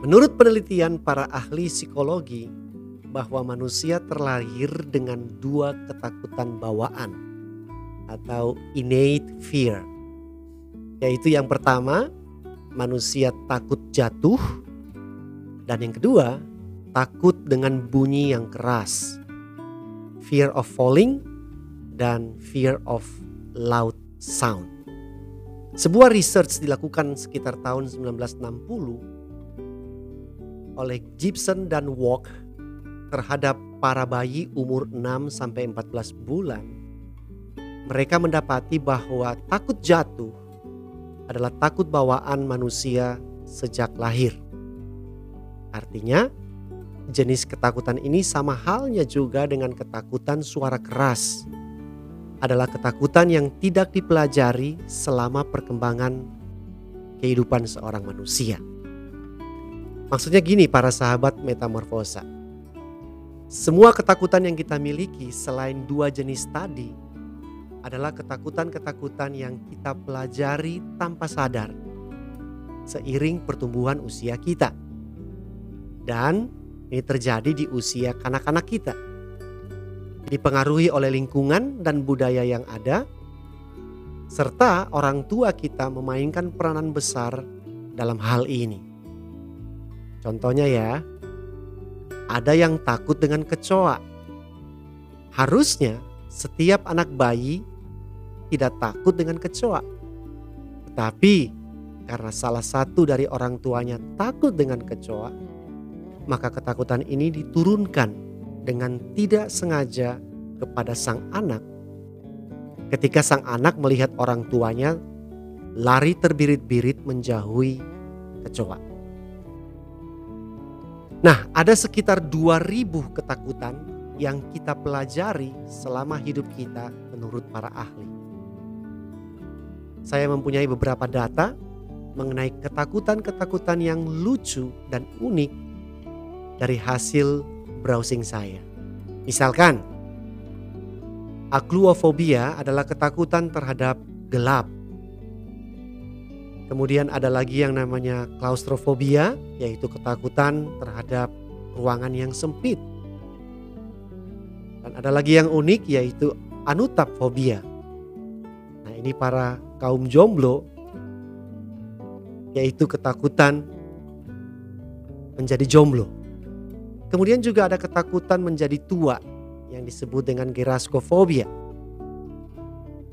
Menurut penelitian para ahli psikologi, bahwa manusia terlahir dengan dua ketakutan bawaan atau innate fear. Yaitu yang pertama, manusia takut jatuh dan yang kedua, takut dengan bunyi yang keras. Fear of falling dan fear of loud sound. Sebuah research dilakukan sekitar tahun 1960 oleh Gibson dan Walk terhadap para bayi umur 6 sampai 14 bulan, mereka mendapati bahwa takut jatuh adalah takut bawaan manusia sejak lahir. Artinya, jenis ketakutan ini sama halnya juga dengan ketakutan suara keras. Adalah ketakutan yang tidak dipelajari selama perkembangan kehidupan seorang manusia. Maksudnya gini para sahabat metamorfosa semua ketakutan yang kita miliki selain dua jenis tadi adalah ketakutan-ketakutan yang kita pelajari tanpa sadar seiring pertumbuhan usia kita. Dan ini terjadi di usia kanak-kanak kita. Dipengaruhi oleh lingkungan dan budaya yang ada serta orang tua kita memainkan peranan besar dalam hal ini. Contohnya ya, ada yang takut dengan kecoa. Harusnya setiap anak bayi tidak takut dengan kecoa. Tetapi karena salah satu dari orang tuanya takut dengan kecoa, maka ketakutan ini diturunkan dengan tidak sengaja kepada sang anak. Ketika sang anak melihat orang tuanya lari terbirit-birit menjauhi kecoa. Nah, ada sekitar 2000 ketakutan yang kita pelajari selama hidup kita menurut para ahli. Saya mempunyai beberapa data mengenai ketakutan-ketakutan yang lucu dan unik dari hasil browsing saya. Misalkan, akluofobia adalah ketakutan terhadap gelap Kemudian ada lagi yang namanya klaustrofobia, yaitu ketakutan terhadap ruangan yang sempit. Dan ada lagi yang unik yaitu anutapfobia. Nah ini para kaum jomblo yaitu ketakutan menjadi jomblo. Kemudian juga ada ketakutan menjadi tua yang disebut dengan geraskofobia.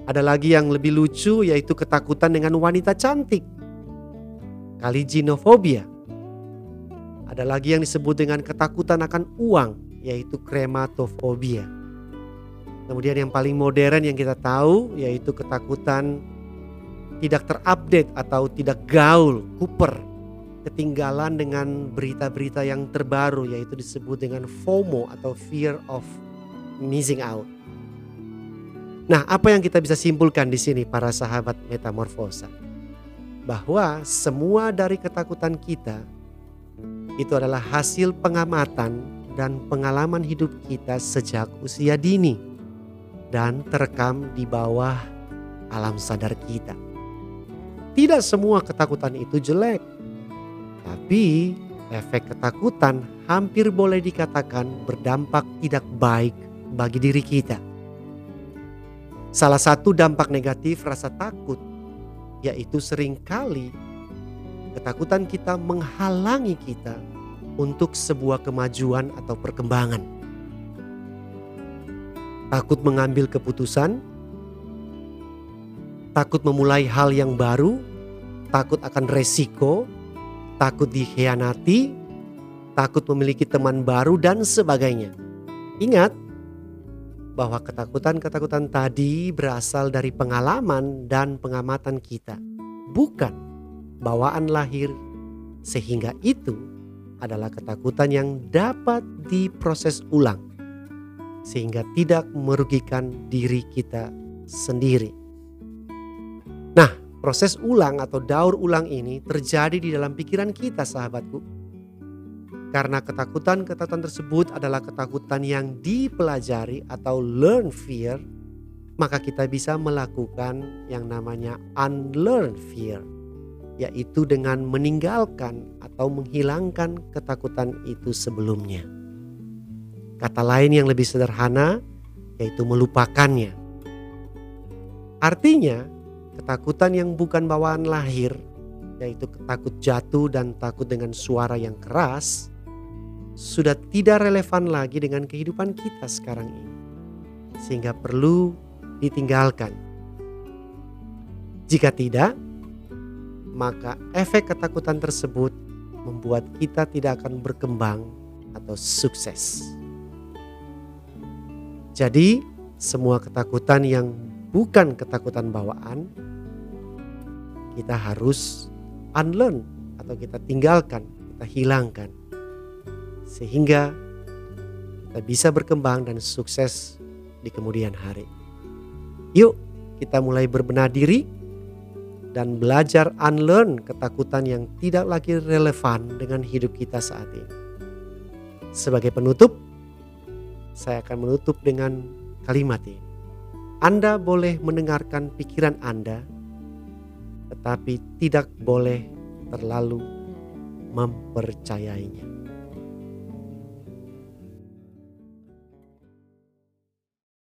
Ada lagi yang lebih lucu yaitu ketakutan dengan wanita cantik. Kaliginofobia. Ada lagi yang disebut dengan ketakutan akan uang yaitu krematofobia. Kemudian yang paling modern yang kita tahu yaitu ketakutan tidak terupdate atau tidak gaul, kuper, ketinggalan dengan berita-berita yang terbaru yaitu disebut dengan FOMO atau fear of missing out. Nah, apa yang kita bisa simpulkan di sini para sahabat metamorfosa? Bahwa semua dari ketakutan kita itu adalah hasil pengamatan dan pengalaman hidup kita sejak usia dini dan terekam di bawah alam sadar kita. Tidak semua ketakutan itu jelek, tapi efek ketakutan hampir boleh dikatakan berdampak tidak baik bagi diri kita. Salah satu dampak negatif rasa takut yaitu sering kali ketakutan kita menghalangi kita untuk sebuah kemajuan atau perkembangan. Takut mengambil keputusan, takut memulai hal yang baru, takut akan resiko, takut dikhianati, takut memiliki teman baru dan sebagainya. Ingat, bahwa ketakutan-ketakutan tadi berasal dari pengalaman dan pengamatan kita, bukan bawaan lahir, sehingga itu adalah ketakutan yang dapat diproses ulang, sehingga tidak merugikan diri kita sendiri. Nah, proses ulang atau daur ulang ini terjadi di dalam pikiran kita, sahabatku karena ketakutan-ketakutan tersebut adalah ketakutan yang dipelajari atau learn fear, maka kita bisa melakukan yang namanya unlearn fear. yaitu dengan meninggalkan atau menghilangkan ketakutan itu sebelumnya. Kata lain yang lebih sederhana yaitu melupakannya. Artinya, ketakutan yang bukan bawaan lahir, yaitu takut jatuh dan takut dengan suara yang keras, sudah tidak relevan lagi dengan kehidupan kita sekarang ini, sehingga perlu ditinggalkan. Jika tidak, maka efek ketakutan tersebut membuat kita tidak akan berkembang atau sukses. Jadi, semua ketakutan yang bukan ketakutan bawaan, kita harus unlearn atau kita tinggalkan, kita hilangkan. Sehingga kita bisa berkembang dan sukses di kemudian hari. Yuk, kita mulai berbenah diri dan belajar unlearn ketakutan yang tidak lagi relevan dengan hidup kita saat ini. Sebagai penutup, saya akan menutup dengan kalimat ini. Anda boleh mendengarkan pikiran Anda, tetapi tidak boleh terlalu mempercayainya.